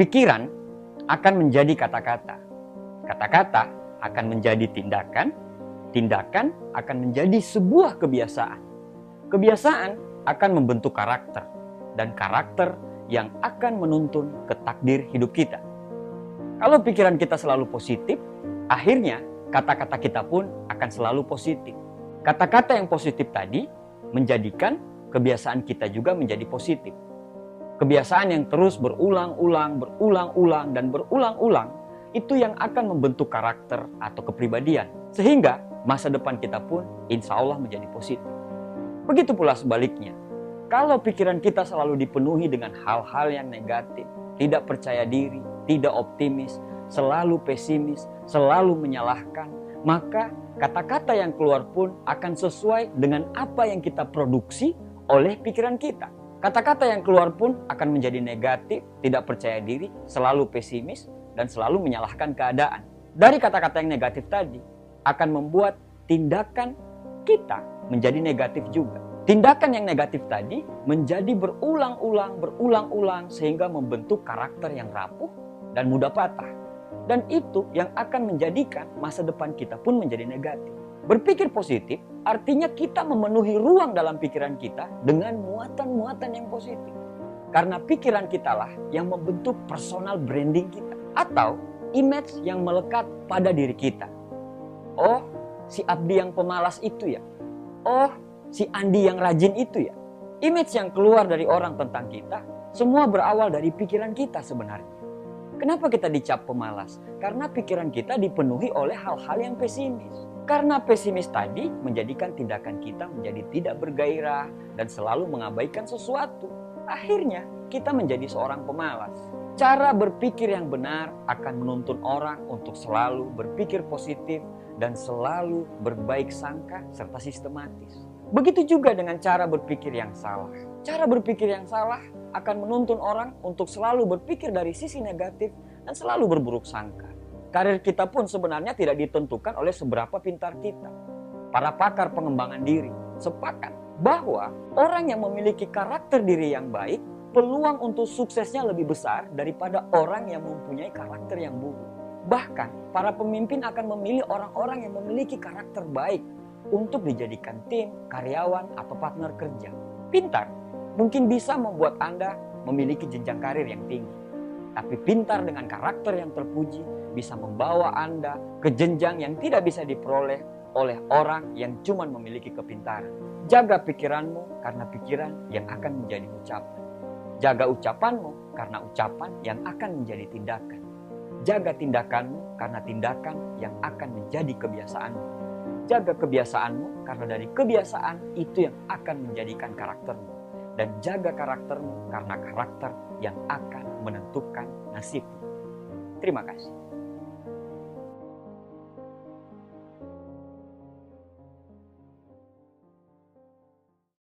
Pikiran akan menjadi kata-kata. Kata-kata akan menjadi tindakan. Tindakan akan menjadi sebuah kebiasaan. Kebiasaan akan membentuk karakter. Dan karakter yang akan menuntun ke takdir hidup kita. Kalau pikiran kita selalu positif, akhirnya kata-kata kita pun akan selalu positif. Kata-kata yang positif tadi menjadikan kebiasaan kita juga menjadi positif. Kebiasaan yang terus berulang-ulang, berulang-ulang, dan berulang-ulang itu yang akan membentuk karakter atau kepribadian. Sehingga masa depan kita pun insya Allah menjadi positif. Begitu pula sebaliknya. Kalau pikiran kita selalu dipenuhi dengan hal-hal yang negatif, tidak percaya diri, tidak optimis, selalu pesimis, selalu menyalahkan, maka kata-kata yang keluar pun akan sesuai dengan apa yang kita produksi oleh pikiran kita. Kata-kata yang keluar pun akan menjadi negatif, tidak percaya diri, selalu pesimis, dan selalu menyalahkan keadaan. Dari kata-kata yang negatif tadi akan membuat tindakan kita menjadi negatif juga. Tindakan yang negatif tadi menjadi berulang-ulang, berulang-ulang sehingga membentuk karakter yang rapuh dan mudah patah. Dan itu yang akan menjadikan masa depan kita pun menjadi negatif. Berpikir positif artinya kita memenuhi ruang dalam pikiran kita dengan muatan-muatan yang positif. Karena pikiran kita lah yang membentuk personal branding kita. Atau image yang melekat pada diri kita. Oh, si Abdi yang pemalas itu ya. Oh, si Andi yang rajin itu ya. Image yang keluar dari orang tentang kita semua berawal dari pikiran kita sebenarnya. Kenapa kita dicap pemalas? Karena pikiran kita dipenuhi oleh hal-hal yang pesimis. Karena pesimis tadi menjadikan tindakan kita menjadi tidak bergairah dan selalu mengabaikan sesuatu. Akhirnya kita menjadi seorang pemalas. Cara berpikir yang benar akan menuntun orang untuk selalu berpikir positif dan selalu berbaik sangka serta sistematis. Begitu juga dengan cara berpikir yang salah. Cara berpikir yang salah akan menuntun orang untuk selalu berpikir dari sisi negatif dan selalu berburuk sangka. Karir kita pun sebenarnya tidak ditentukan oleh seberapa pintar kita. Para pakar pengembangan diri sepakat bahwa orang yang memiliki karakter diri yang baik, peluang untuk suksesnya lebih besar daripada orang yang mempunyai karakter yang buruk. Bahkan, para pemimpin akan memilih orang-orang yang memiliki karakter baik untuk dijadikan tim, karyawan, atau partner kerja. Pintar mungkin bisa membuat Anda memiliki jenjang karir yang tinggi. Tapi pintar dengan karakter yang terpuji bisa membawa Anda ke jenjang yang tidak bisa diperoleh oleh orang yang cuma memiliki kepintaran. Jaga pikiranmu karena pikiran yang akan menjadi ucapan. Jaga ucapanmu karena ucapan yang akan menjadi tindakan. Jaga tindakanmu karena tindakan yang akan menjadi kebiasaanmu. Jaga kebiasaanmu karena dari kebiasaan itu yang akan menjadikan karaktermu. Dan jaga karaktermu karena karakter yang akan menentukan nasibmu. Terima kasih.